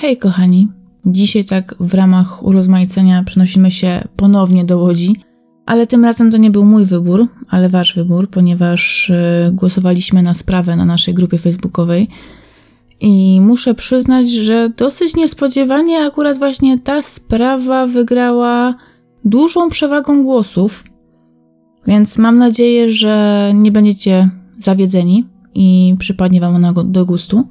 Hej kochani, dzisiaj tak w ramach urozmaicenia przenosimy się ponownie do Łodzi, ale tym razem to nie był mój wybór, ale wasz wybór, ponieważ y, głosowaliśmy na sprawę na naszej grupie facebookowej i muszę przyznać, że dosyć niespodziewanie akurat właśnie ta sprawa wygrała dużą przewagą głosów, więc mam nadzieję, że nie będziecie zawiedzeni i przypadnie wam ona do gustu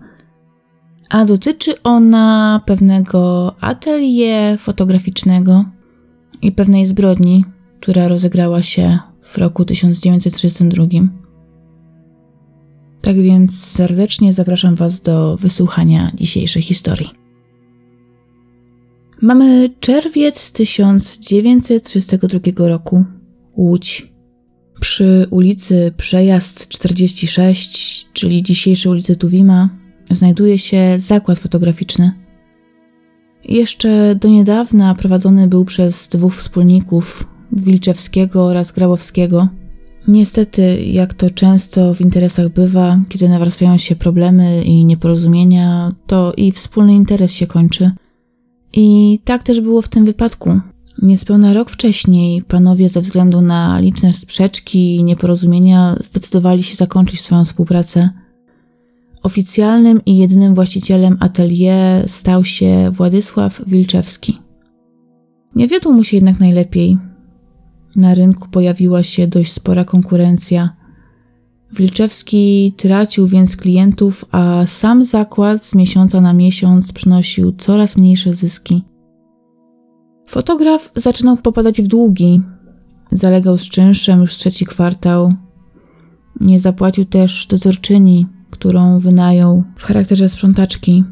a dotyczy ona pewnego atelier fotograficznego i pewnej zbrodni, która rozegrała się w roku 1932. Tak więc serdecznie zapraszam Was do wysłuchania dzisiejszej historii. Mamy czerwiec 1932 roku, Łódź. Przy ulicy Przejazd 46, czyli dzisiejszej ulicy Tuwima, znajduje się zakład fotograficzny. Jeszcze do niedawna prowadzony był przez dwóch wspólników, Wilczewskiego oraz Grabowskiego. Niestety, jak to często w interesach bywa, kiedy nawarstwiają się problemy i nieporozumienia, to i wspólny interes się kończy. I tak też było w tym wypadku. Niespełna rok wcześniej panowie ze względu na liczne sprzeczki i nieporozumienia zdecydowali się zakończyć swoją współpracę. Oficjalnym i jedynym właścicielem atelier stał się Władysław Wilczewski. Nie wiodło mu się jednak najlepiej. Na rynku pojawiła się dość spora konkurencja. Wilczewski tracił więc klientów, a sam zakład z miesiąca na miesiąc przynosił coraz mniejsze zyski. Fotograf zaczynał popadać w długi. Zalegał z czynszem już trzeci kwartał. Nie zapłacił też dozorczyni, którą wynajął w charakterze sprzątaczki.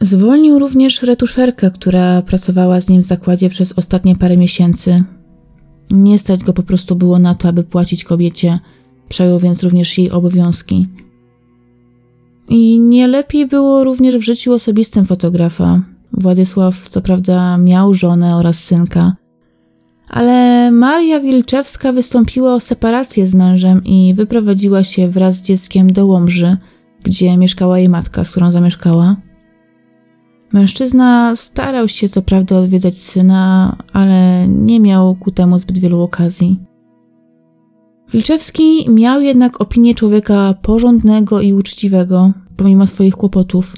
Zwolnił również retuszerkę, która pracowała z nim w zakładzie przez ostatnie parę miesięcy. Nie stać go po prostu było na to, aby płacić kobiecie, przejął więc również jej obowiązki. I nie lepiej było również w życiu osobistym fotografa. Władysław, co prawda, miał żonę oraz synka, ale Maria Wilczewska wystąpiła o separację z mężem i wyprowadziła się wraz z dzieckiem do Łomży, gdzie mieszkała jej matka, z którą zamieszkała. Mężczyzna starał się co prawda odwiedzać syna, ale nie miał ku temu zbyt wielu okazji. Wilczewski miał jednak opinię człowieka porządnego i uczciwego, pomimo swoich kłopotów.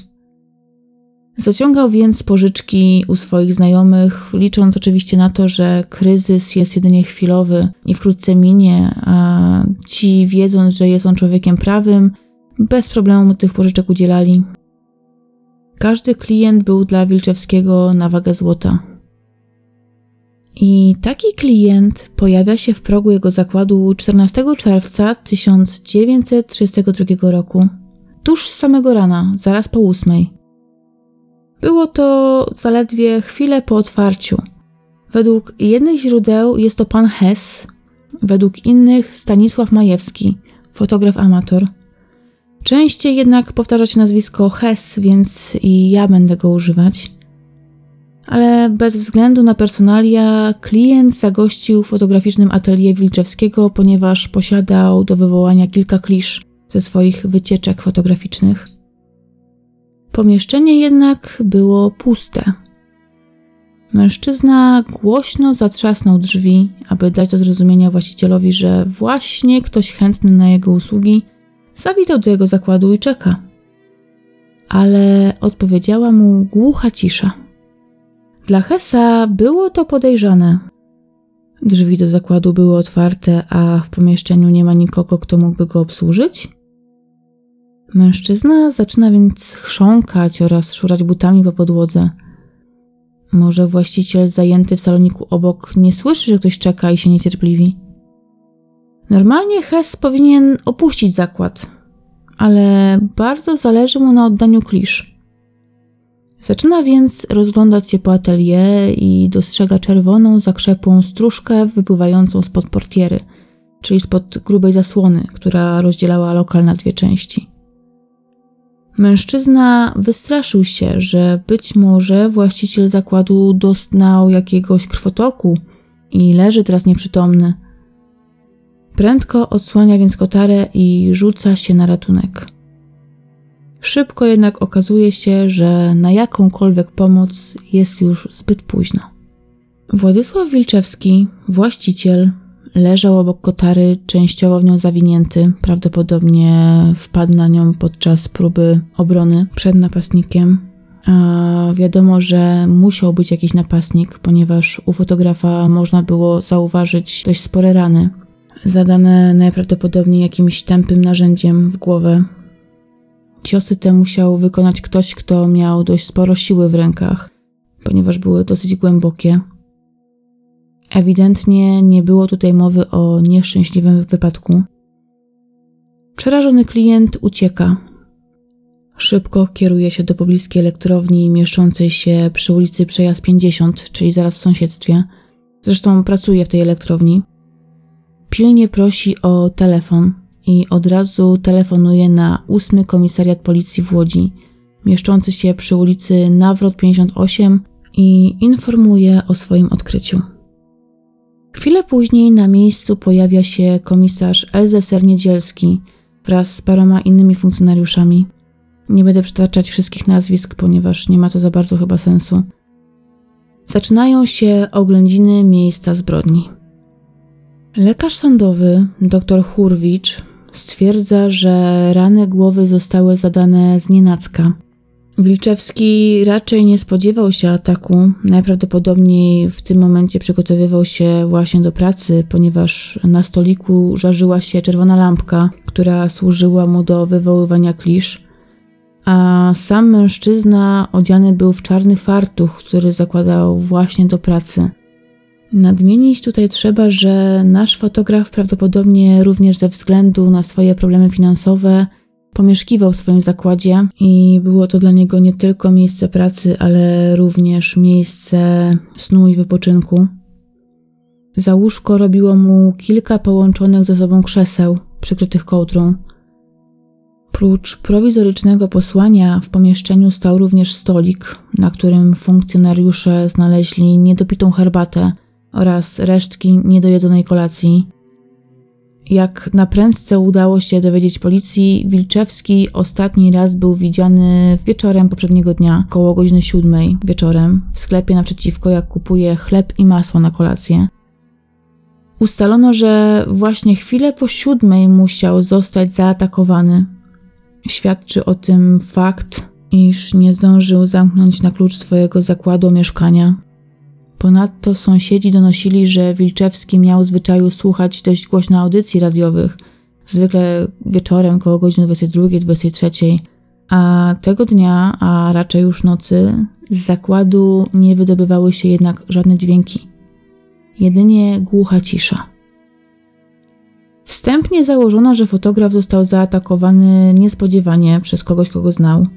Zaciągał więc pożyczki u swoich znajomych, licząc oczywiście na to, że kryzys jest jedynie chwilowy i wkrótce minie, a ci, wiedząc, że jest on człowiekiem prawym, bez problemu mu tych pożyczek udzielali. Każdy klient był dla Wilczewskiego na wagę złota. I taki klient pojawia się w progu jego zakładu 14 czerwca 1932 roku, tuż z samego rana, zaraz po ósmej. Było to zaledwie chwilę po otwarciu. Według jednych źródeł jest to pan Hess, według innych Stanisław Majewski, fotograf amator. Częściej jednak powtarza się nazwisko Hess, więc i ja będę go używać. Ale bez względu na personalia, klient zagościł w fotograficznym atelier Wilczewskiego, ponieważ posiadał do wywołania kilka klisz ze swoich wycieczek fotograficznych. Pomieszczenie jednak było puste. Mężczyzna głośno zatrzasnął drzwi, aby dać do zrozumienia właścicielowi, że właśnie ktoś chętny na jego usługi zawitał do jego zakładu i czeka. Ale odpowiedziała mu głucha cisza. Dla Hesa było to podejrzane. Drzwi do zakładu były otwarte, a w pomieszczeniu nie ma nikogo, kto mógłby go obsłużyć? Mężczyzna zaczyna więc chrząkać oraz szurać butami po podłodze. Może właściciel zajęty w saloniku obok nie słyszy, że ktoś czeka i się niecierpliwi. Normalnie Hess powinien opuścić zakład, ale bardzo zależy mu na oddaniu klisz. Zaczyna więc rozglądać się po atelier i dostrzega czerwoną, zakrzepłą stróżkę wypływającą spod portiery, czyli spod grubej zasłony, która rozdzielała lokal na dwie części. Mężczyzna wystraszył się, że być może właściciel zakładu doznał jakiegoś krwotoku i leży teraz nieprzytomny. Prędko odsłania więc kotarę i rzuca się na ratunek. Szybko jednak okazuje się, że na jakąkolwiek pomoc jest już zbyt późno. Władysław Wilczewski, właściciel, leżał obok kotary, częściowo w nią zawinięty. Prawdopodobnie wpadł na nią podczas próby obrony przed napastnikiem. A wiadomo, że musiał być jakiś napastnik, ponieważ u fotografa można było zauważyć dość spore rany, zadane najprawdopodobniej jakimś tępym narzędziem w głowę. Ciosy te musiał wykonać ktoś, kto miał dość sporo siły w rękach, ponieważ były dosyć głębokie. Ewidentnie nie było tutaj mowy o nieszczęśliwym wypadku. Przerażony klient ucieka. Szybko kieruje się do pobliskiej elektrowni mieszczącej się przy ulicy Przejazd 50, czyli zaraz w sąsiedztwie. Zresztą pracuje w tej elektrowni. Pilnie prosi o telefon i od razu telefonuje na 8 Komisariat Policji w Łodzi, mieszczący się przy ulicy Nawrot 58 i informuje o swoim odkryciu. Chwilę później na miejscu pojawia się komisarz Elzeser Niedzielski wraz z paroma innymi funkcjonariuszami. Nie będę przytaczać wszystkich nazwisk, ponieważ nie ma to za bardzo chyba sensu. Zaczynają się oględziny miejsca zbrodni. Lekarz sądowy, dr Hurwicz, stwierdza, że rany głowy zostały zadane z nienacka. Wilczewski raczej nie spodziewał się ataku. Najprawdopodobniej w tym momencie przygotowywał się właśnie do pracy, ponieważ na stoliku żarzyła się czerwona lampka, która służyła mu do wywoływania klisz. A sam mężczyzna odziany był w czarny fartuch, który zakładał właśnie do pracy. Nadmienić tutaj trzeba, że nasz fotograf prawdopodobnie również ze względu na swoje problemy finansowe pomieszkiwał w swoim zakładzie i było to dla niego nie tylko miejsce pracy, ale również miejsce snu i wypoczynku. Za łóżko robiło mu kilka połączonych ze sobą krzeseł przykrytych kołdrą. Prócz prowizorycznego posłania w pomieszczeniu stał również stolik, na którym funkcjonariusze znaleźli niedopitą herbatę oraz resztki niedojedzonej kolacji. Jak na prędce udało się dowiedzieć policji, Wilczewski ostatni raz był widziany wieczorem poprzedniego dnia, koło godziny siódmej wieczorem, w sklepie naprzeciwko, jak kupuje chleb i masło na kolację. Ustalono, że właśnie chwilę po siódmej musiał zostać zaatakowany. Świadczy o tym fakt, iż nie zdążył zamknąć na klucz swojego zakładu mieszkania. Ponadto sąsiedzi donosili, że Wilczewski miał zwyczaju słuchać dość głośno audycji radiowych, zwykle wieczorem koło godziny 22-23, a tego dnia, a raczej już nocy, z zakładu nie wydobywały się jednak żadne dźwięki. Jedynie głucha cisza. Wstępnie założono, że fotograf został zaatakowany niespodziewanie przez kogoś, kogo znał.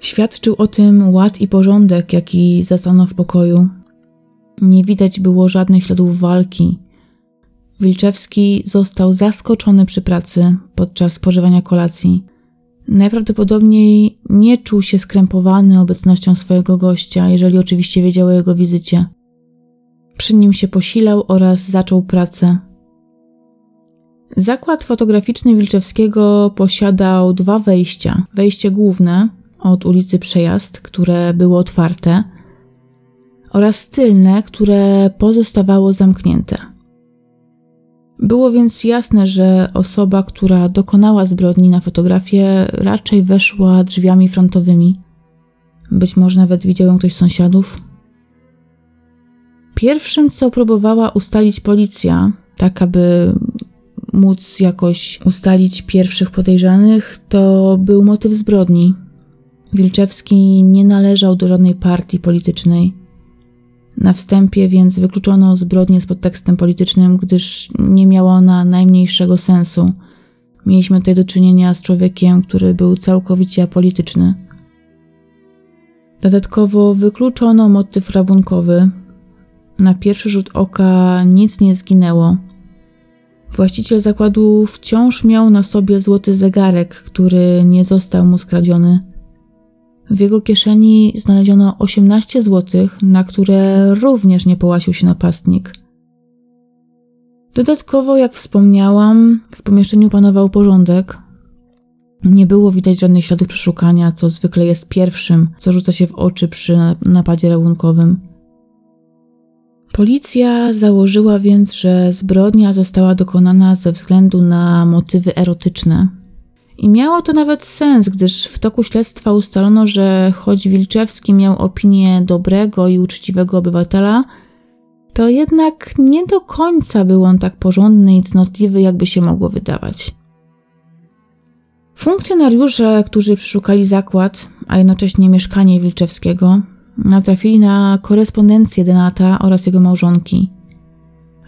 Świadczył o tym ład i porządek, jaki zastano w pokoju, nie widać było żadnych śladów walki. Wilczewski został zaskoczony przy pracy podczas spożywania kolacji. Najprawdopodobniej nie czuł się skrępowany obecnością swojego gościa, jeżeli oczywiście wiedział o jego wizycie. Przy nim się posilał oraz zaczął pracę. Zakład fotograficzny Wilczewskiego posiadał dwa wejścia. Wejście główne od ulicy Przejazd, które było otwarte – oraz tylne, które pozostawało zamknięte. Było więc jasne, że osoba, która dokonała zbrodni na fotografię, raczej weszła drzwiami frontowymi. Być może nawet widział ją ktoś z sąsiadów. Pierwszym, co próbowała ustalić policja, tak aby móc jakoś ustalić pierwszych podejrzanych, to był motyw zbrodni. Wilczewski nie należał do żadnej partii politycznej. Na wstępie więc wykluczono zbrodnię z podtekstem politycznym, gdyż nie miała ona najmniejszego sensu. Mieliśmy tutaj do czynienia z człowiekiem, który był całkowicie apolityczny. Dodatkowo wykluczono motyw rabunkowy. Na pierwszy rzut oka nic nie zginęło. Właściciel zakładu wciąż miał na sobie złoty zegarek, który nie został mu skradziony. W jego kieszeni znaleziono 18 zł, na które również nie połasił się napastnik. Dodatkowo, jak wspomniałam, w pomieszczeniu panował porządek. Nie było widać żadnych śladów przeszukania, co zwykle jest pierwszym, co rzuca się w oczy przy napadzie rabunkowym. Policja założyła więc, że zbrodnia została dokonana ze względu na motywy erotyczne. I miało to nawet sens, gdyż w toku śledztwa ustalono, że choć Wilczewski miał opinię dobrego i uczciwego obywatela, to jednak nie do końca był on tak porządny i cnotliwy, jakby się mogło wydawać. Funkcjonariusze, którzy przeszukali zakład, a jednocześnie mieszkanie Wilczewskiego, natrafili na korespondencję Denata oraz jego małżonki.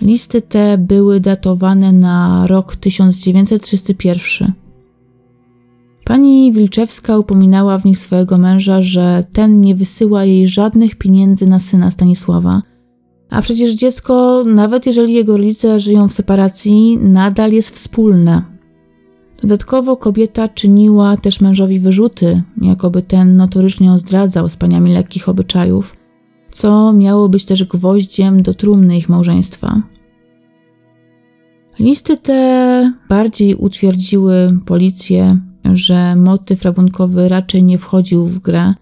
Listy te były datowane na rok 1931. Pani Wilczewska upominała w nich swojego męża, że ten nie wysyła jej żadnych pieniędzy na syna Stanisława. A przecież dziecko, nawet jeżeli jego rodzice żyją w separacji, nadal jest wspólne. Dodatkowo kobieta czyniła też mężowi wyrzuty, jakoby ten notorycznie ją zdradzał z paniami lekkich obyczajów, co miało być też gwoździem do trumny ich małżeństwa. Listy te bardziej utwierdziły policję, że motyw rabunkowy raczej nie wchodził w grę.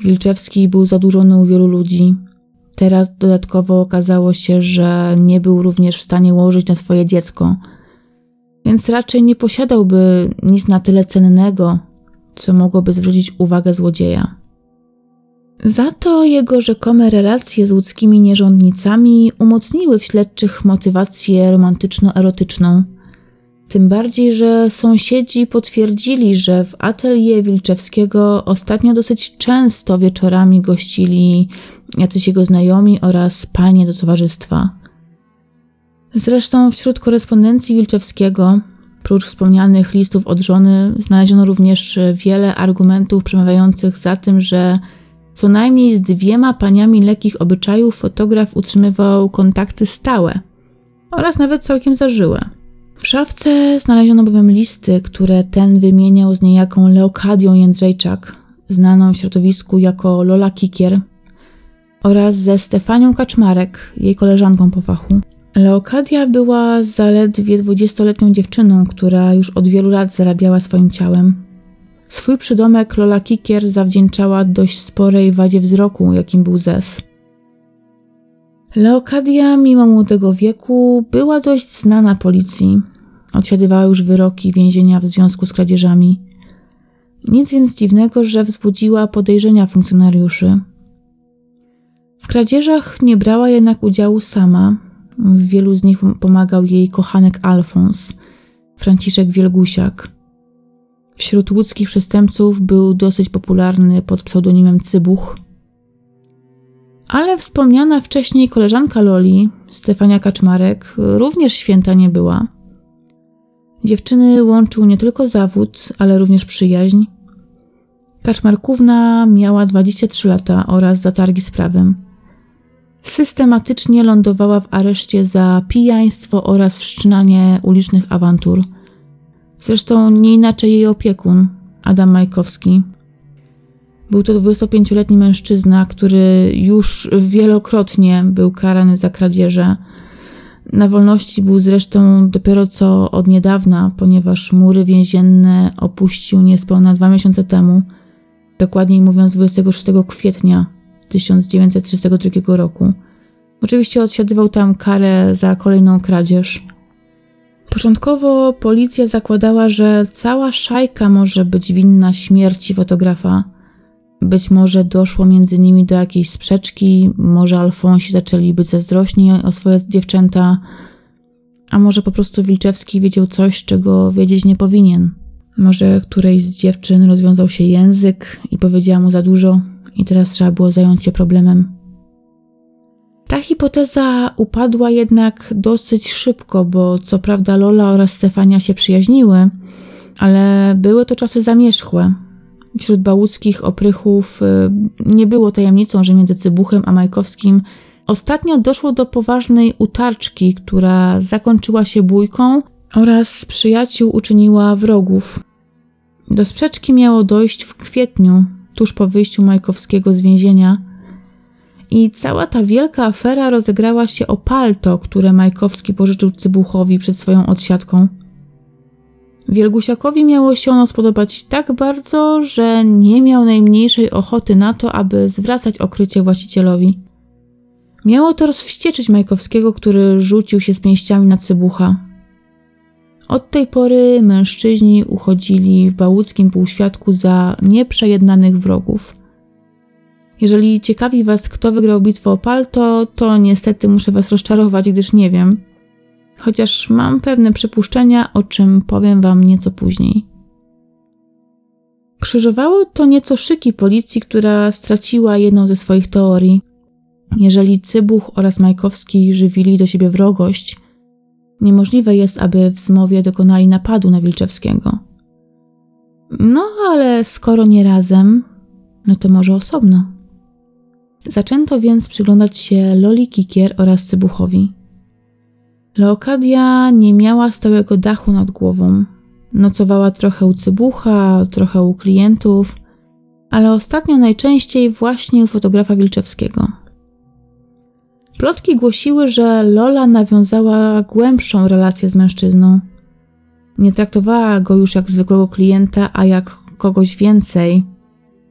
Wilczewski był zadłużony u wielu ludzi. Teraz dodatkowo okazało się, że nie był również w stanie łożyć na swoje dziecko – więc raczej nie posiadałby nic na tyle cennego, co mogłoby zwrócić uwagę złodzieja. Za to jego rzekome relacje z łódzkimi nierządnicami umocniły w śledczych motywację romantyczno-erotyczną. Tym bardziej, że sąsiedzi potwierdzili, że w atelier Wilczewskiego ostatnio dosyć często wieczorami gościli jacyś jego znajomi oraz panie do towarzystwa. Zresztą wśród korespondencji Wilczewskiego, prócz wspomnianych listów od żony, znaleziono również wiele argumentów przemawiających za tym, że co najmniej z dwiema paniami lekkich obyczajów fotograf utrzymywał kontakty stałe oraz nawet całkiem zażyłe. W szafce znaleziono bowiem listy, które ten wymieniał z niejaką Leokadią Jędrzejczak, znaną w środowisku jako Lola Kikier, oraz ze Stefanią Kaczmarek, jej koleżanką po fachu. Leokadia była zaledwie dwudziestoletnią dziewczyną, która już od wielu lat zarabiała swoim ciałem. Swój przydomek Lola Kikier zawdzięczała dość sporej wadzie wzroku, jakim był Zes. Leokadia, mimo młodego wieku, była dość znana policji. Odsiadywała już wyroki więzienia w związku z kradzieżami. Nic więc dziwnego, że wzbudziła podejrzenia funkcjonariuszy. W kradzieżach nie brała jednak udziału sama, w wielu z nich pomagał jej kochanek Alfons, Franciszek Wielgusiak. Wśród łódzkich przestępców był dosyć popularny pod pseudonimem Cybuch. Ale wspomniana wcześniej koleżanka Loli, Stefania Kaczmarek, również święta nie była. Dziewczyny łączył nie tylko zawód, ale również przyjaźń. Kaczmarkówna miała 23 lata oraz zatargi z prawem systematycznie lądowała w areszcie za pijaństwo oraz wszczynanie ulicznych awantur. Zresztą nie inaczej jej opiekun, Adam Majkowski. Był to 25-letni mężczyzna, który już wielokrotnie był karany za kradzieże. Na wolności był zresztą dopiero co od niedawna, ponieważ mury więzienne opuścił niespełna dwa miesiące temu, dokładniej mówiąc 26 kwietnia 1932 roku. Oczywiście odsiadywał tam karę za kolejną kradzież. Początkowo policja zakładała, że cała szajka może być winna śmierci fotografa. Być może doszło między nimi do jakiejś sprzeczki, może Alfonsi zaczęli być zazdrośni o swoje dziewczęta, a może po prostu Wilczewski wiedział coś, czego wiedzieć nie powinien. Może którejś z dziewczyn rozwiązał się język i powiedziała mu za dużo, i teraz trzeba było zająć się problemem. Ta hipoteza upadła jednak dosyć szybko, bo co prawda Lola oraz Stefania się przyjaźniły, ale były to czasy zamierzchłe. Wśród bałuckich oprychów y, nie było tajemnicą, że między Cybuchem a Majkowskim ostatnio doszło do poważnej utarczki, która zakończyła się bójką oraz przyjaciół uczyniła wrogów. Do sprzeczki miało dojść w kwietniu tuż po wyjściu Majkowskiego z więzienia. I cała ta wielka afera rozegrała się o palto, które Majkowski pożyczył Cybuchowi przed swoją odsiadką. Wielgusiakowi miało się ono spodobać tak bardzo, że nie miał najmniejszej ochoty na to, aby zwracać okrycie właścicielowi. Miało to rozwścieczyć Majkowskiego, który rzucił się z pięściami na cybucha. Od tej pory mężczyźni uchodzili w bałuckim półświadku za nieprzejednanych wrogów. Jeżeli ciekawi Was, kto wygrał bitwę o Palto, to niestety muszę Was rozczarować, gdyż nie wiem. Chociaż mam pewne przypuszczenia, o czym powiem Wam nieco później. Krzyżowało to nieco szyki policji, która straciła jedną ze swoich teorii. Jeżeli Cybuch oraz Majkowski żywili do siebie wrogość, niemożliwe jest, aby w zmowie dokonali napadu na Wilczewskiego. No, ale skoro nie razem, no to może osobno. Zaczęto więc przyglądać się Loli Kikier oraz Cybuchowi. Leokadia nie miała stałego dachu nad głową. Nocowała trochę u Cybucha, trochę u klientów, ale ostatnio najczęściej właśnie u fotografa Wilczewskiego. Plotki głosiły, że Lola nawiązała głębszą relację z mężczyzną. Nie traktowała go już jak zwykłego klienta, a jak kogoś więcej,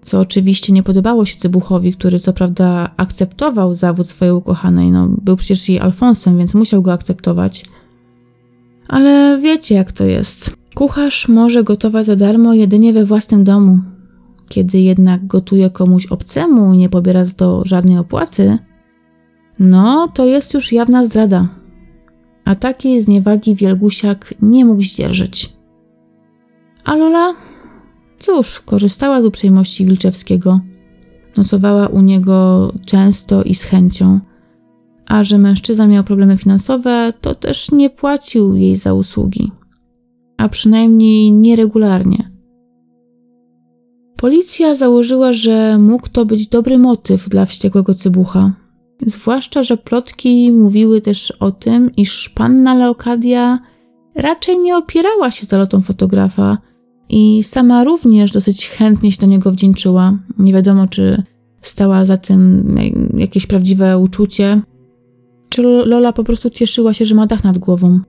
co oczywiście nie podobało się Cybuchowi, który co prawda akceptował zawód swojej ukochanej, no był przecież jej Alfonsem, więc musiał go akceptować. Ale wiecie jak to jest. Kucharz może gotować za darmo jedynie we własnym domu. Kiedy jednak gotuje komuś obcemu, nie pobiera za to żadnej opłaty, no to jest już jawna zdrada. A takiej zniewagi Wielgusiak nie mógł zdzierżyć. A Lola Cóż, korzystała z uprzejmości Wilczewskiego. Nocowała u niego często i z chęcią. A że mężczyzna miał problemy finansowe, to też nie płacił jej za usługi. A przynajmniej nieregularnie. Policja założyła, że mógł to być dobry motyw dla wściekłego cybucha. Zwłaszcza, że plotki mówiły też o tym, iż panna Leokadia raczej nie opierała się zalotą fotografa, i sama również dosyć chętnie się do niego wdzięczyła. Nie wiadomo, czy stała za tym jakieś prawdziwe uczucie, czy Lola po prostu cieszyła się, że ma dach nad głową.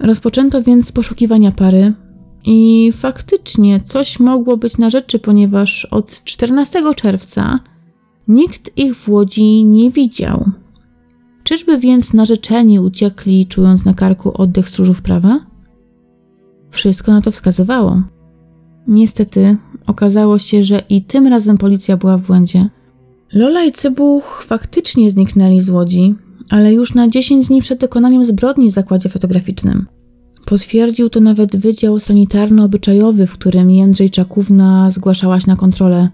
Rozpoczęto więc poszukiwania pary i faktycznie coś mogło być na rzeczy, ponieważ od 14 czerwca nikt ich w Łodzi nie widział. Czyżby więc narzeczeni uciekli, czując na karku oddech stróżów prawa? Wszystko na to wskazywało. Niestety okazało się, że i tym razem policja była w błędzie. Lola i Cybuch faktycznie zniknęli z łodzi, ale już na 10 dni przed dokonaniem zbrodni w zakładzie fotograficznym. Potwierdził to nawet Wydział Sanitarno-Obyczajowy, w którym Jędrzej Czakówna zgłaszałaś na kontrolę.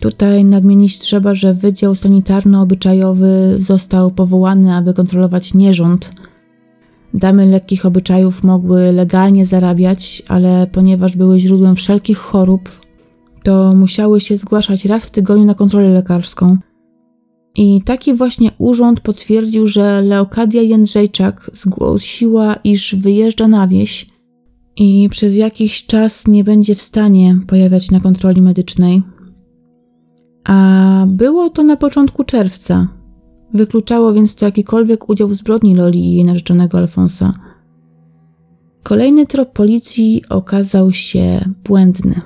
Tutaj nadmienić trzeba, że Wydział Sanitarno-Obyczajowy został powołany, aby kontrolować nierząd – Damy lekkich obyczajów mogły legalnie zarabiać, ale ponieważ były źródłem wszelkich chorób, to musiały się zgłaszać raz w tygodniu na kontrolę lekarską. I taki właśnie urząd potwierdził, że Leokadia Jędrzejczak zgłosiła, iż wyjeżdża na wieś i przez jakiś czas nie będzie w stanie pojawiać na kontroli medycznej. A było to na początku czerwca, Wykluczało więc to jakikolwiek udział w zbrodni Loli i jej narzeczonego Alfonsa. Kolejny trop policji okazał się błędny.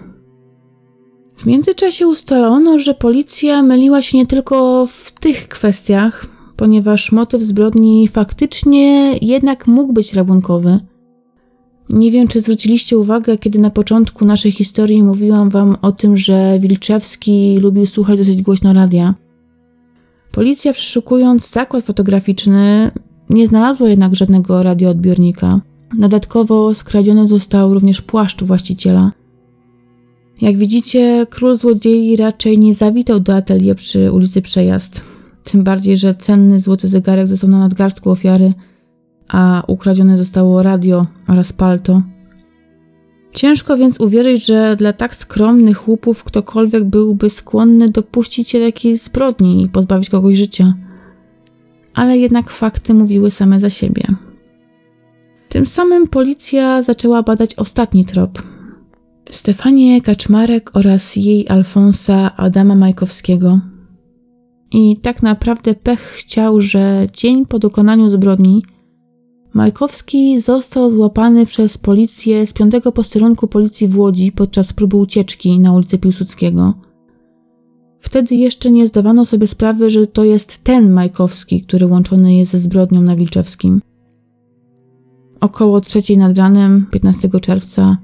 W międzyczasie ustalono, że policja myliła się nie tylko w tych kwestiach, ponieważ motyw zbrodni faktycznie jednak mógł być rabunkowy. Nie wiem, czy zwróciliście uwagę, kiedy na początku naszej historii mówiłam wam o tym, że Wilczewski lubił słuchać dosyć głośno radia. Policja przeszukując zakład fotograficzny nie znalazła jednak żadnego radioodbiornika. Dodatkowo skradziony został również płaszcz właściciela. Jak widzicie, król złodziei raczej nie zawitał do atelier przy ulicy Przejazd. Tym bardziej, że cenny złoty zegarek został na nadgarstku ofiary, a ukradzione zostało radio oraz palto. Ciężko więc uwierzyć, że dla tak skromnych łupów ktokolwiek byłby skłonny dopuścić się takiej zbrodni i pozbawić kogoś życia. Ale jednak fakty mówiły same za siebie. Tym samym policja zaczęła badać ostatni trop. Stefanię Kaczmarek oraz jej Alfonsa Adama Majkowskiego. I tak naprawdę pech chciał, że dzień po dokonaniu zbrodni Majkowski został złapany przez policję z piątego posterunku policji w Łodzi podczas próby ucieczki na ulicę Piłsudskiego. Wtedy jeszcze nie zdawano sobie sprawy, że to jest ten Majkowski, który łączony jest ze zbrodnią na Wilczewskim. Około trzeciej nad ranem 15 czerwca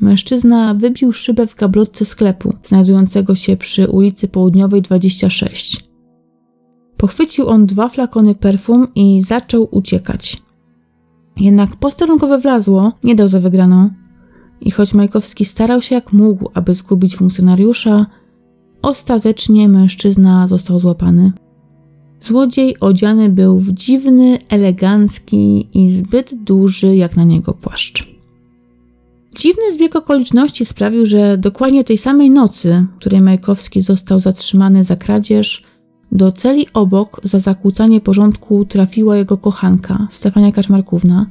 mężczyzna wybił szybę w gablotce sklepu znajdującego się przy ulicy Południowej 26. Pochwycił on dwa flakony perfum i zaczął uciekać. Jednak posterunkowe wlazło, nie dał za wygraną. I choć Majkowski starał się jak mógł, aby zgubić funkcjonariusza, ostatecznie mężczyzna został złapany. Złodziej odziany był w dziwny, elegancki i zbyt duży jak na niego płaszcz. Dziwny zbieg okoliczności sprawił, że dokładnie tej samej nocy, której Majkowski został zatrzymany za kradzież, do celi obok za zakłócanie porządku trafiła jego kochanka, Stefania Kaczmarkówna.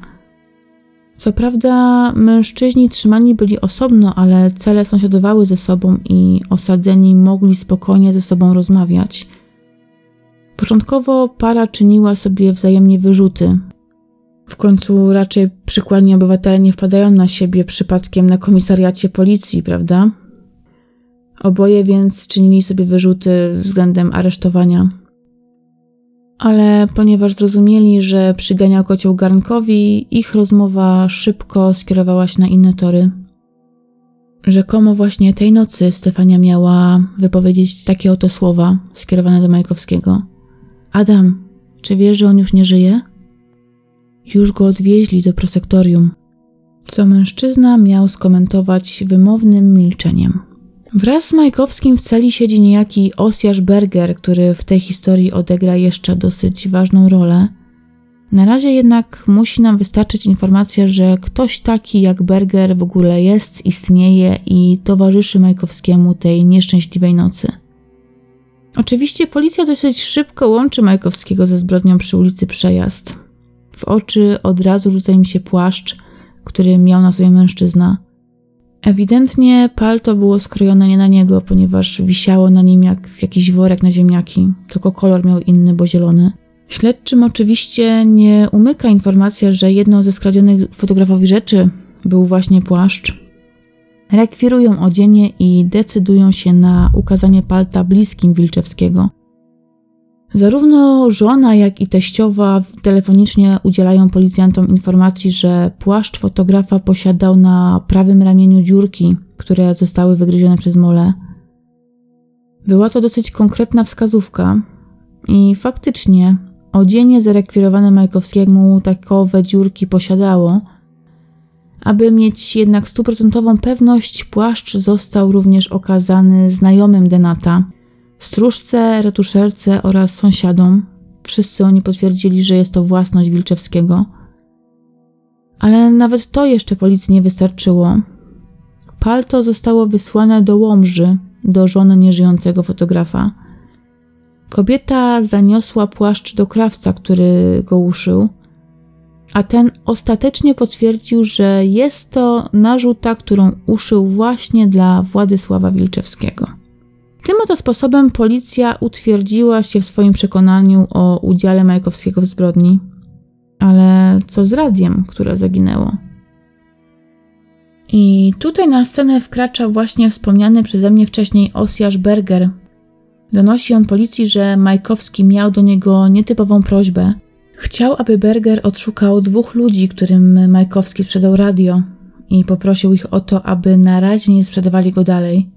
Co prawda, mężczyźni trzymani byli osobno, ale cele sąsiadowały ze sobą i osadzeni mogli spokojnie ze sobą rozmawiać. Początkowo para czyniła sobie wzajemnie wyrzuty. W końcu raczej przykładni obywatele nie wpadają na siebie przypadkiem na komisariacie policji, prawda? Oboje więc czynili sobie wyrzuty względem aresztowania. Ale ponieważ zrozumieli, że przyganiał kocioł garnkowi, ich rozmowa szybko skierowała się na inne tory. Rzekomo właśnie tej nocy Stefania miała wypowiedzieć takie oto słowa skierowane do Majkowskiego. Adam, czy wiesz, że on już nie żyje? Już go odwieźli do prosektorium. Co mężczyzna miał skomentować wymownym milczeniem. Wraz z Majkowskim w celi siedzi niejaki Osjasz Berger, który w tej historii odegra jeszcze dosyć ważną rolę. Na razie jednak musi nam wystarczyć informacja, że ktoś taki jak Berger w ogóle jest, istnieje i towarzyszy Majkowskiemu tej nieszczęśliwej nocy. Oczywiście policja dosyć szybko łączy Majkowskiego ze zbrodnią przy ulicy Przejazd. W oczy od razu rzuca im się płaszcz, który miał na sobie mężczyzna – Ewidentnie palto było skrojone nie na niego, ponieważ wisiało na nim jak jakiś worek na ziemniaki, tylko kolor miał inny, bo zielony. Śledczym oczywiście nie umyka informacja, że jedną ze skradzionych fotografowi rzeczy był właśnie płaszcz. Rekwirują odzienie i decydują się na ukazanie palta bliskim Wilczewskiego – Zarówno żona, jak i teściowa telefonicznie udzielają policjantom informacji, że płaszcz fotografa posiadał na prawym ramieniu dziurki, które zostały wygryzione przez mole. Była to dosyć konkretna wskazówka i faktycznie odzienie zarekwirowane Majkowskiemu takowe dziurki posiadało. Aby mieć jednak stuprocentową pewność, płaszcz został również okazany znajomym Denata – stróżce, retuszerce oraz sąsiadom. Wszyscy oni potwierdzili, że jest to własność Wilczewskiego. Ale nawet to jeszcze policji nie wystarczyło. Palto zostało wysłane do Łomży, do żony nieżyjącego fotografa. Kobieta zaniosła płaszcz do krawca, który go uszył, a ten ostatecznie potwierdził, że jest to narzuta, którą uszył właśnie dla Władysława Wilczewskiego. Tym oto sposobem policja utwierdziła się w swoim przekonaniu o udziale Majkowskiego w zbrodni. Ale co z radiem, które zaginęło? I tutaj na scenę wkracza właśnie wspomniany przeze mnie wcześniej Osjasz Berger. Donosi on policji, że Majkowski miał do niego nietypową prośbę. Chciał, aby Berger odszukał dwóch ludzi, którym Majkowski sprzedał radio i poprosił ich o to, aby na razie nie sprzedawali go dalej.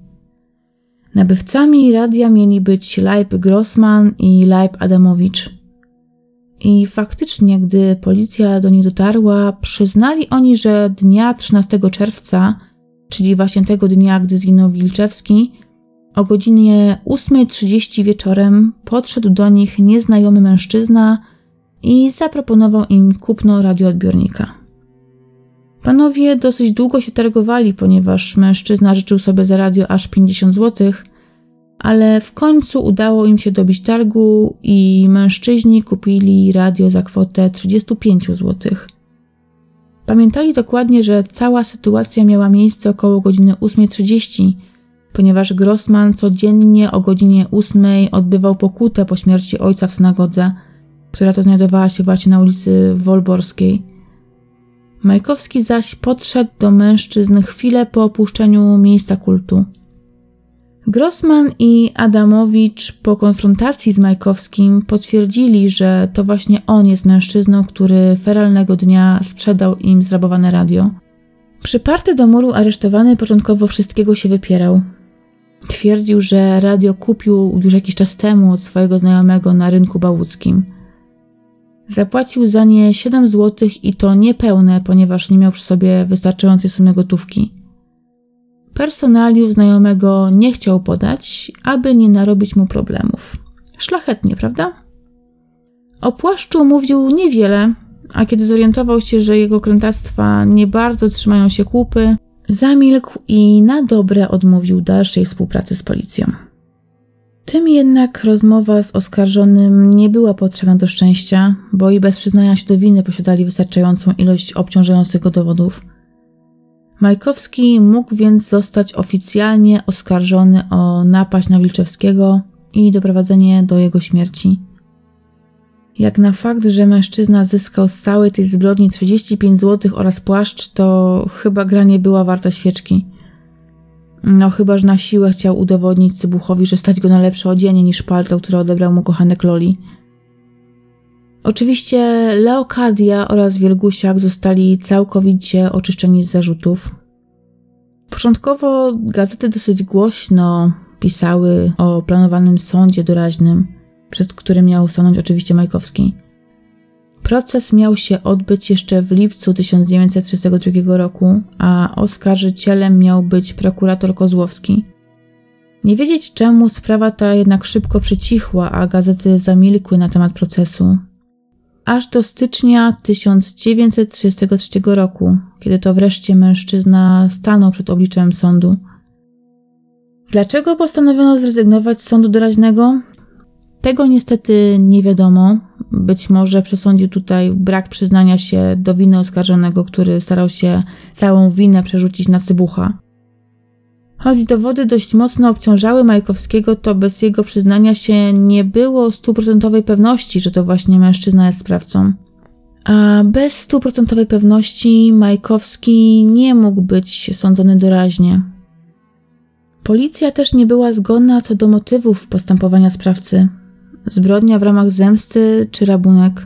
Nabywcami radia mieli być Leib Grossman i Leib Adamowicz. I faktycznie, gdy policja do nich dotarła, przyznali oni, że dnia 13 czerwca, czyli właśnie tego dnia, gdy zginął Wilczewski, o godzinie 8.30 wieczorem podszedł do nich nieznajomy mężczyzna i zaproponował im kupno radioodbiornika. Panowie dosyć długo się targowali, ponieważ mężczyzna życzył sobie za radio aż 50 zł, ale w końcu udało im się dobić targu i mężczyźni kupili radio za kwotę 35 zł. Pamiętali dokładnie, że cała sytuacja miała miejsce około godziny 8.30, ponieważ Grossman codziennie o godzinie 8 odbywał pokutę po śmierci ojca w synagodze, która to znajdowała się właśnie na ulicy Wolborskiej. Majkowski zaś podszedł do mężczyzn chwilę po opuszczeniu miejsca kultu. Grossman i Adamowicz po konfrontacji z Majkowskim potwierdzili, że to właśnie on jest mężczyzną, który feralnego dnia sprzedał im zrabowane radio. Przyparty do muru aresztowany początkowo wszystkiego się wypierał. Twierdził, że radio kupił już jakiś czas temu od swojego znajomego na rynku bałuckim. Zapłacił za nie 7 zł i to niepełne, ponieważ nie miał przy sobie wystarczającej sumy gotówki. Personaliów znajomego nie chciał podać, aby nie narobić mu problemów. Szlachetnie, prawda? O płaszczu mówił niewiele, a kiedy zorientował się, że jego krętactwa nie bardzo trzymają się kupy, zamilkł i na dobre odmówił dalszej współpracy z policją. Tym jednak rozmowa z oskarżonym nie była potrzebna do szczęścia, bo i bez przyznania się do winy posiadali wystarczającą ilość obciążających go dowodów. Majkowski mógł więc zostać oficjalnie oskarżony o napaść na Wilczewskiego i doprowadzenie do jego śmierci. Jak na fakt, że mężczyzna zyskał z całej tej zbrodni 35 zł oraz płaszcz, to chyba gra nie była warta świeczki. No chyba, że na siłę chciał udowodnić Cybuchowi, że stać go na lepsze odzienie niż palto, które odebrał mu kochanek Loli. Oczywiście Leokadia oraz Wielgusiak zostali całkowicie oczyszczeni z zarzutów. Początkowo gazety dosyć głośno pisały o planowanym sądzie doraźnym, przed którym miał stanąć oczywiście Majkowski. Proces miał się odbyć jeszcze w lipcu 1932 roku, a oskarżycielem miał być prokurator Kozłowski. Nie wiedzieć czemu sprawa ta jednak szybko przycichła, a gazety zamilkły na temat procesu. Aż do stycznia 1933 roku, kiedy to wreszcie mężczyzna stanął przed obliczem sądu. Dlaczego postanowiono zrezygnować z sądu doraźnego? Tego niestety nie wiadomo. Być może przesądził tutaj brak przyznania się do winy oskarżonego, który starał się całą winę przerzucić na Cybucha. Choć dowody dość mocno obciążały Majkowskiego, to bez jego przyznania się nie było stuprocentowej pewności, że to właśnie mężczyzna jest sprawcą. A bez stuprocentowej pewności Majkowski nie mógł być sądzony doraźnie. Policja też nie była zgodna co do motywów postępowania sprawcy zbrodnia w ramach zemsty czy rabunek.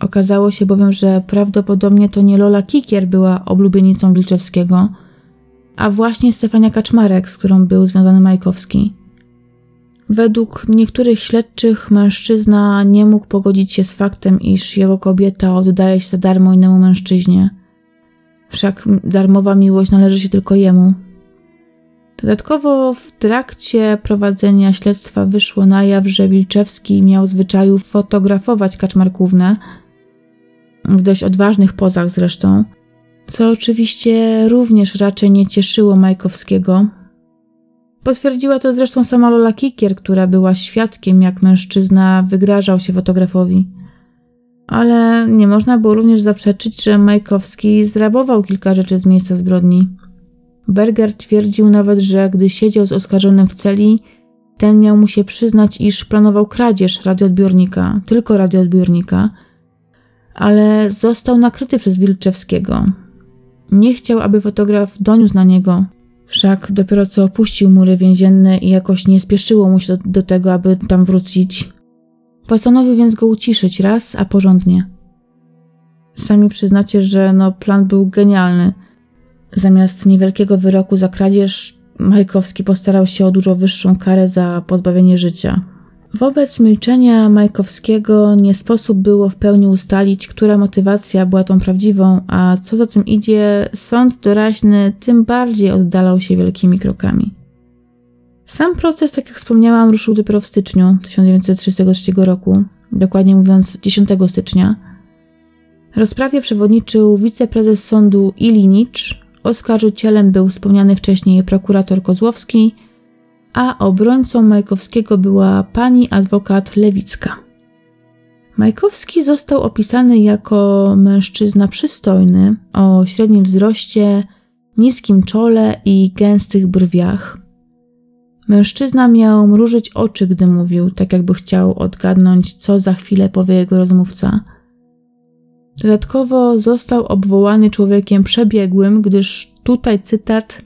Okazało się bowiem, że prawdopodobnie to nie Lola Kikier była oblubienicą Wilczewskiego, a właśnie Stefania Kaczmarek, z którą był związany Majkowski. Według niektórych śledczych mężczyzna nie mógł pogodzić się z faktem, iż jego kobieta oddaje się za darmo innemu mężczyźnie. Wszak darmowa miłość należy się tylko jemu. Dodatkowo w trakcie prowadzenia śledztwa wyszło na jaw, że Wilczewski miał zwyczaju fotografować Kaczmarkównę, w dość odważnych pozach zresztą, co oczywiście również raczej nie cieszyło Majkowskiego. Potwierdziła to zresztą sama Lola Kikier, która była świadkiem, jak mężczyzna wygrażał się fotografowi. Ale nie można było również zaprzeczyć, że Majkowski zrabował kilka rzeczy z miejsca zbrodni. Berger twierdził nawet, że gdy siedział z oskarżonym w celi, ten miał mu się przyznać, iż planował kradzież radioodbiornika, tylko radioodbiornika, ale został nakryty przez Wilczewskiego. Nie chciał, aby fotograf doniósł na niego, wszak dopiero co opuścił mury więzienne i jakoś nie spieszyło mu się do, do tego, aby tam wrócić. Postanowił więc go uciszyć raz, a porządnie. Sami przyznacie, że no, plan był genialny – Zamiast niewielkiego wyroku za kradzież, Majkowski postarał się o dużo wyższą karę za pozbawienie życia. Wobec milczenia Majkowskiego nie sposób było w pełni ustalić, która motywacja była tą prawdziwą, a co za tym idzie, sąd doraźny tym bardziej oddalał się wielkimi krokami. Sam proces, tak jak wspomniałam, ruszył dopiero w styczniu 1933 roku, dokładnie mówiąc 10 stycznia. Rozprawie przewodniczył wiceprezes sądu Ilinicz, Oskarżycielem był wspomniany wcześniej prokurator Kozłowski, a obrońcą Majkowskiego była pani adwokat Lewicka. Majkowski został opisany jako mężczyzna przystojny, o średnim wzroście, niskim czole i gęstych brwiach. Mężczyzna miał mrużyć oczy, gdy mówił, tak jakby chciał odgadnąć, co za chwilę powie jego rozmówca – Dodatkowo został obwołany człowiekiem przebiegłym, gdyż tutaj cytat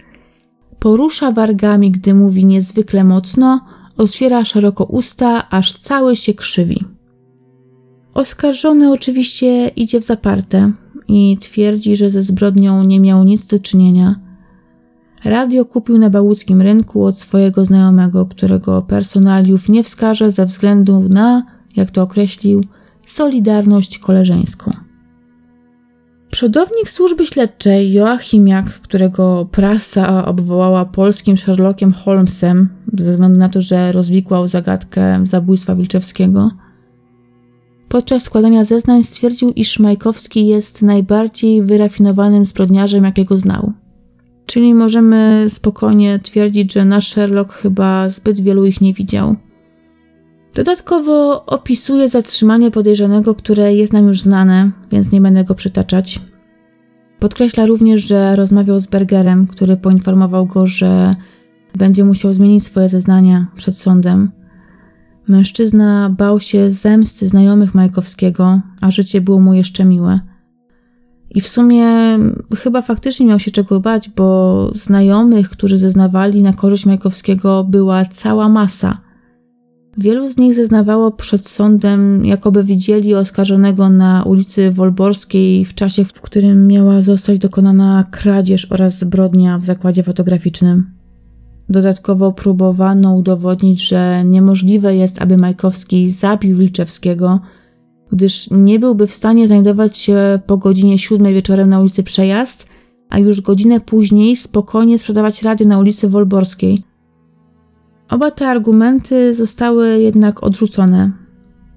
porusza wargami, gdy mówi niezwykle mocno, otwiera szeroko usta, aż cały się krzywi. Oskarżony oczywiście idzie w zaparte i twierdzi, że ze zbrodnią nie miał nic do czynienia. Radio kupił na bałuckim rynku od swojego znajomego, którego personaliów nie wskaże ze względu na, jak to określił, solidarność koleżeńską. Przodownik służby śledczej Joachimiak, którego prasa obwołała polskim Sherlockiem Holmesem ze względu na to, że rozwikłał zagadkę zabójstwa Wilczewskiego, podczas składania zeznań stwierdził, iż Majkowski jest najbardziej wyrafinowanym zbrodniarzem, jakiego znał. Czyli możemy spokojnie twierdzić, że nasz Sherlock chyba zbyt wielu ich nie widział. Dodatkowo opisuje zatrzymanie podejrzanego, które jest nam już znane, więc nie będę go przytaczać. Podkreśla również, że rozmawiał z Bergerem, który poinformował go, że będzie musiał zmienić swoje zeznania przed sądem. Mężczyzna bał się zemsty znajomych Majkowskiego, a życie było mu jeszcze miłe. I w sumie chyba faktycznie miał się czego bać, bo znajomych, którzy zeznawali na korzyść Majkowskiego, była cała masa – Wielu z nich zeznawało przed sądem, jakoby widzieli oskarżonego na ulicy Wolborskiej w czasie, w którym miała zostać dokonana kradzież oraz zbrodnia w zakładzie fotograficznym. Dodatkowo próbowano udowodnić, że niemożliwe jest, aby Majkowski zabił Wilczewskiego, gdyż nie byłby w stanie znajdować się po godzinie siódmej wieczorem na ulicy Przejazd, a już godzinę później spokojnie sprzedawać radio na ulicy Wolborskiej – Oba te argumenty zostały jednak odrzucone.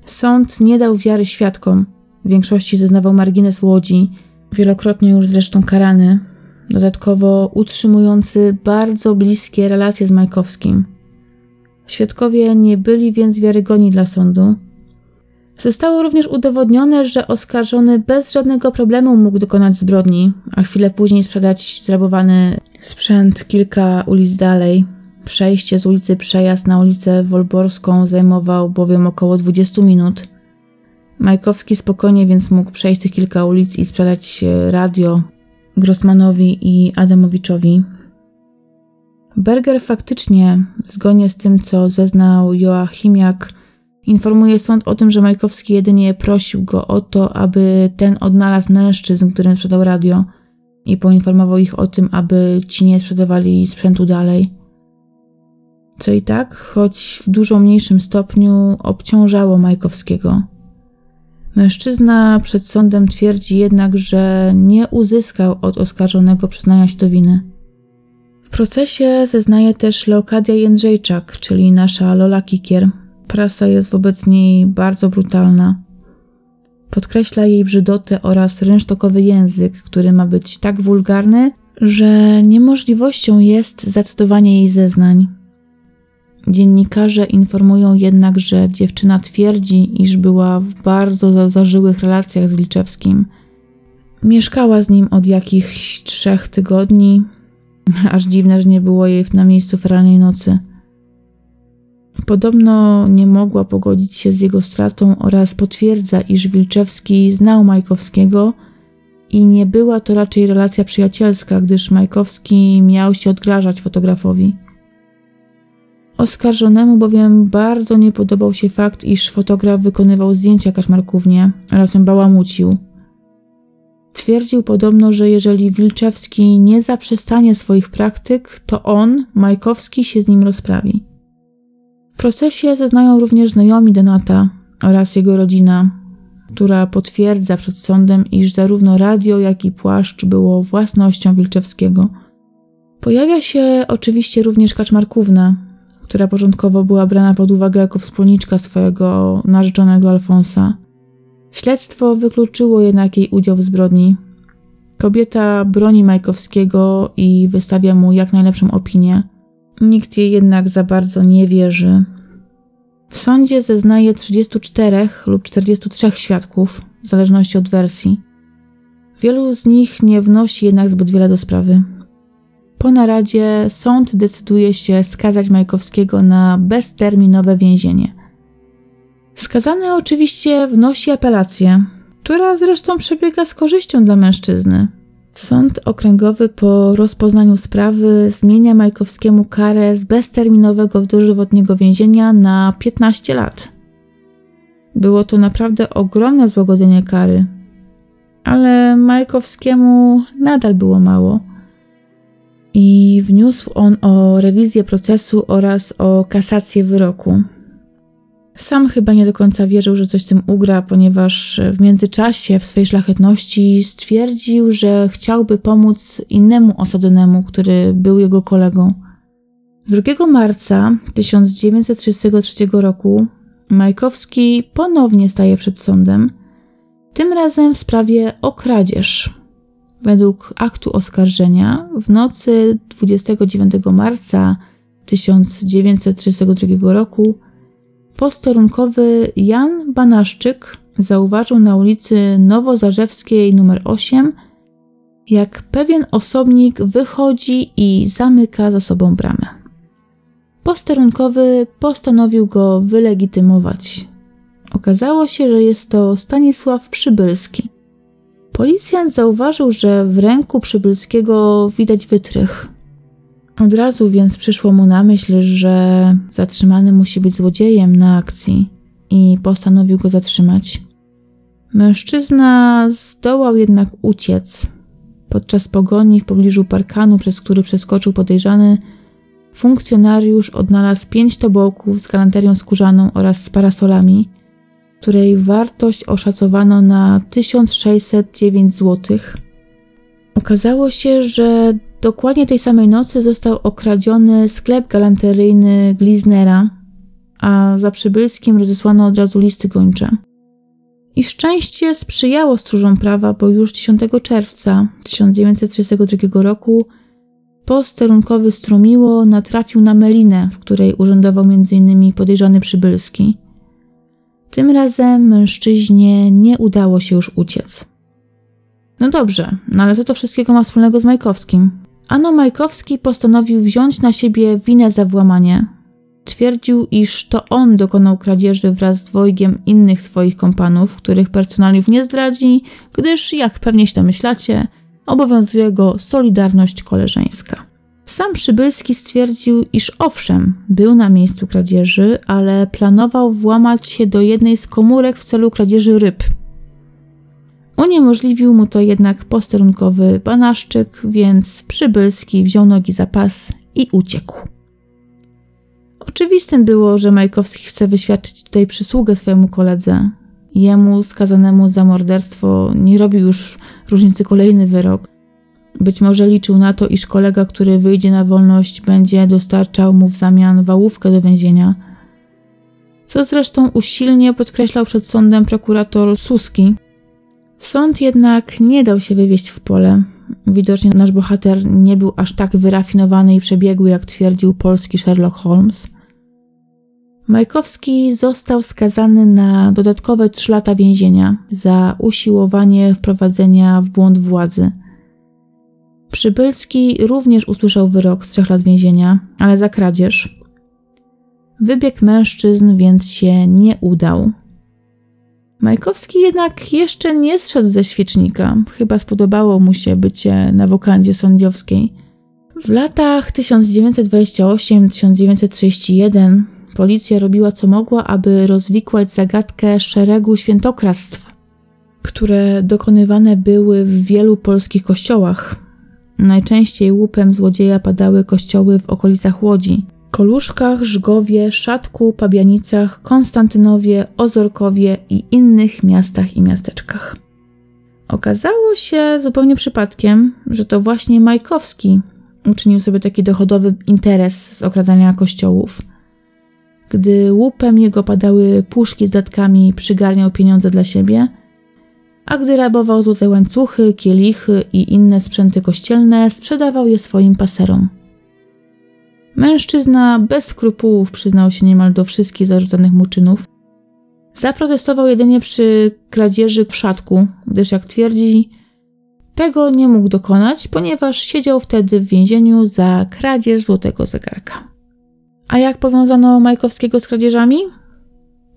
Sąd nie dał wiary świadkom. W większości zeznawał margines Łodzi, wielokrotnie już zresztą karany, dodatkowo utrzymujący bardzo bliskie relacje z Majkowskim. Świadkowie nie byli więc wiarygodni dla sądu. Zostało również udowodnione, że oskarżony bez żadnego problemu mógł dokonać zbrodni, a chwilę później sprzedać zrabowany sprzęt kilka ulic dalej. Przejście z ulicy Przejazd na ulicę Wolborską zajmował bowiem około 20 minut. Majkowski spokojnie więc mógł przejść tych kilka ulic i sprzedać radio Grossmanowi i Adamowiczowi. Berger faktycznie, zgodnie z tym co zeznał Joachimiak, informuje sąd o tym, że Majkowski jedynie prosił go o to, aby ten odnalazł mężczyzn, którym sprzedał radio i poinformował ich o tym, aby ci nie sprzedawali sprzętu dalej co i tak, choć w dużo mniejszym stopniu, obciążało Majkowskiego. Mężczyzna przed sądem twierdzi jednak, że nie uzyskał od oskarżonego przyznania się do winy. W procesie zeznaje też Leokadia Jędrzejczak, czyli nasza Lola Kikier. Prasa jest wobec niej bardzo brutalna. Podkreśla jej brzydotę oraz rynsztokowy język, który ma być tak wulgarny, że niemożliwością jest zacytowanie jej zeznań. Dziennikarze informują jednak, że dziewczyna twierdzi, iż była w bardzo zażyłych relacjach z Liczewskim. Mieszkała z nim od jakichś trzech tygodni, aż dziwne, że nie było jej na miejscu feralnej nocy. Podobno nie mogła pogodzić się z jego stratą oraz potwierdza, iż Wilczewski znał Majkowskiego i nie była to raczej relacja przyjacielska, gdyż Majkowski miał się odgrażać fotografowi. Oskarżonemu bowiem bardzo nie podobał się fakt, iż fotograf wykonywał zdjęcia Kaszmarkównie oraz ją bałamucił. Twierdził podobno, że jeżeli Wilczewski nie zaprzestanie swoich praktyk, to on, Majkowski, się z nim rozprawi. W procesie zeznają również znajomi Donata oraz jego rodzina, która potwierdza przed sądem, iż zarówno radio, jak i płaszcz było własnością Wilczewskiego. Pojawia się oczywiście również Kaczmarkówna, która początkowo była brana pod uwagę jako wspólniczka swojego narzeczonego Alfonsa. Śledztwo wykluczyło jednak jej udział w zbrodni. Kobieta broni Majkowskiego i wystawia mu jak najlepszą opinię. Nikt jej jednak za bardzo nie wierzy. W sądzie zeznaje 34 lub 43 świadków, w zależności od wersji. Wielu z nich nie wnosi jednak zbyt wiele do sprawy. Po naradzie sąd decyduje się skazać Majkowskiego na bezterminowe więzienie. Skazany oczywiście wnosi apelację, która zresztą przebiega z korzyścią dla mężczyzny. Sąd okręgowy po rozpoznaniu sprawy zmienia Majkowskiemu karę z bezterminowego dożywotniego więzienia na 15 lat. Było to naprawdę ogromne złagodzenie kary, ale Majkowskiemu nadal było mało. I wniósł on o rewizję procesu oraz o kasację wyroku. Sam chyba nie do końca wierzył, że coś tym ugra, ponieważ w międzyczasie w swej szlachetności stwierdził, że chciałby pomóc innemu osadzonemu, który był jego kolegą. 2 marca 1933 roku Majkowski ponownie staje przed sądem, tym razem w sprawie o kradzież. Według aktu oskarżenia w nocy 29 marca 1932 roku posterunkowy Jan Banaszczyk zauważył na ulicy Nowozarzewskiej nr 8, jak pewien osobnik wychodzi i zamyka za sobą bramę. Posterunkowy postanowił go wylegitymować. Okazało się, że jest to Stanisław Przybylski. Policjant zauważył, że w ręku Przybylskiego widać wytrych. Od razu więc przyszło mu na myśl, że zatrzymany musi być złodziejem na akcji i postanowił go zatrzymać. Mężczyzna zdołał jednak uciec. Podczas pogoni w pobliżu parkanu, przez który przeskoczył podejrzany, funkcjonariusz odnalazł pięć tobołków z galanterią skórzaną oraz z parasolami, której wartość oszacowano na 1609 zł. Okazało się, że dokładnie tej samej nocy został okradziony sklep galanteryjny Gliznera, a za Przybylskim rozesłano od razu listy gończe. I szczęście sprzyjało stróżom prawa, bo już 10 czerwca 1932 roku posterunkowy Strumiło natrafił na Melinę, w której urzędował m.in. podejrzany Przybylski. Tym razem mężczyźnie nie udało się już uciec. No dobrze, no ale co to wszystkiego ma wspólnego z Majkowskim? Ano Majkowski postanowił wziąć na siebie winę za włamanie. Twierdził, iż to on dokonał kradzieży wraz z dwojgiem innych swoich kompanów, których personaliów nie zdradzi, gdyż, jak pewnie się domyślacie, obowiązuje go solidarność koleżeńska. Sam Przybylski stwierdził, iż owszem, był na miejscu kradzieży, ale planował włamać się do jednej z komórek w celu kradzieży ryb. Uniemożliwił mu to jednak posterunkowy banaszczyk, więc Przybylski wziął nogi za pas i uciekł. Oczywistym było, że Majkowski chce wyświadczyć tutaj przysługę swojemu koledze. Jemu, skazanemu za morderstwo, nie robił już różnicy kolejny wyrok. Być może liczył na to, iż kolega, który wyjdzie na wolność, będzie dostarczał mu w zamian wałówkę do więzienia. Co zresztą usilnie podkreślał przed sądem prokurator Suski. Sąd jednak nie dał się wywieźć w pole. Widocznie nasz bohater nie był aż tak wyrafinowany i przebiegły, jak twierdził polski Sherlock Holmes. Majkowski został skazany na dodatkowe 3 lata więzienia za usiłowanie wprowadzenia w błąd władzy. Przybylski również usłyszał wyrok z 3 lat więzienia, ale za kradzież. Wybieg mężczyzn więc się nie udał. Majkowski jednak jeszcze nie zszedł ze świecznika. Chyba spodobało mu się bycie na wokandzie sądziowskiej. W latach 1928-1931 policja robiła co mogła, aby rozwikłać zagadkę szeregu świętokradztw, które dokonywane były w wielu polskich kościołach. Najczęściej łupem złodzieja padały kościoły w okolicach Łodzi. Koluszkach, Żgowie, Szatku, Pabianicach, Konstantynowie, Ozorkowie i innych miastach i miasteczkach. Okazało się zupełnie przypadkiem, że to właśnie Majkowski uczynił sobie taki dochodowy interes z okradzania kościołów. Gdy łupem jego padały puszki z datkami, przygarniał pieniądze dla siebie, a gdy rabował złote łańcuchy, kielichy i inne sprzęty kościelne, sprzedawał je swoim paserom. Mężczyzna bez skrupułów przyznał się niemal do wszystkich zarzucanych mu czynów. Zaprotestował jedynie przy kradzieży w szatku, gdyż jak twierdzi, tego nie mógł dokonać, ponieważ siedział wtedy w więzieniu za kradzież złotego zegarka. A jak powiązano Majkowskiego z kradzieżami?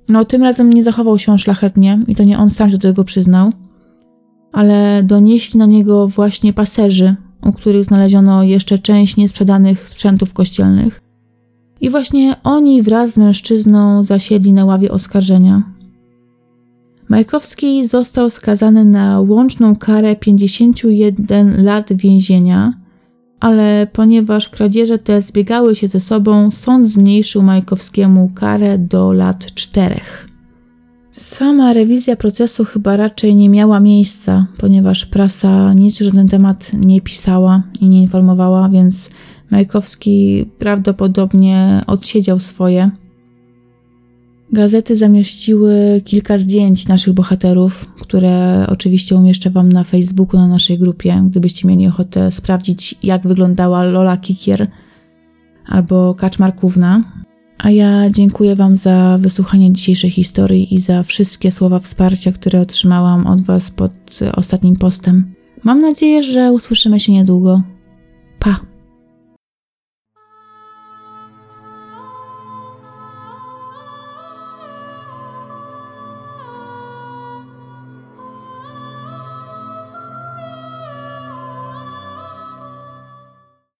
No, tym razem nie zachował się on szlachetnie i to nie on sam się do tego przyznał, ale donieśli na niego właśnie paserzy, u których znaleziono jeszcze część niesprzedanych sprzętów kościelnych. I właśnie oni wraz z mężczyzną zasiedli na ławie oskarżenia. Majkowski został skazany na łączną karę 51 lat więzienia, ale ponieważ kradzieże te zbiegały się ze sobą, sąd zmniejszył Majkowskiemu karę do lat czterech. Sama rewizja procesu chyba raczej nie miała miejsca, ponieważ prasa nic już na ten temat nie pisała i nie informowała, więc Majkowski prawdopodobnie odsiedział swoje. Gazety zamieściły kilka zdjęć naszych bohaterów, które oczywiście umieszczę Wam na Facebooku, na naszej grupie, gdybyście mieli ochotę sprawdzić, jak wyglądała Lola Kikier albo Kaczmarkówna. A ja dziękuję Wam za wysłuchanie dzisiejszej historii i za wszystkie słowa wsparcia, które otrzymałam od Was pod ostatnim postem. Mam nadzieję, że usłyszymy się niedługo.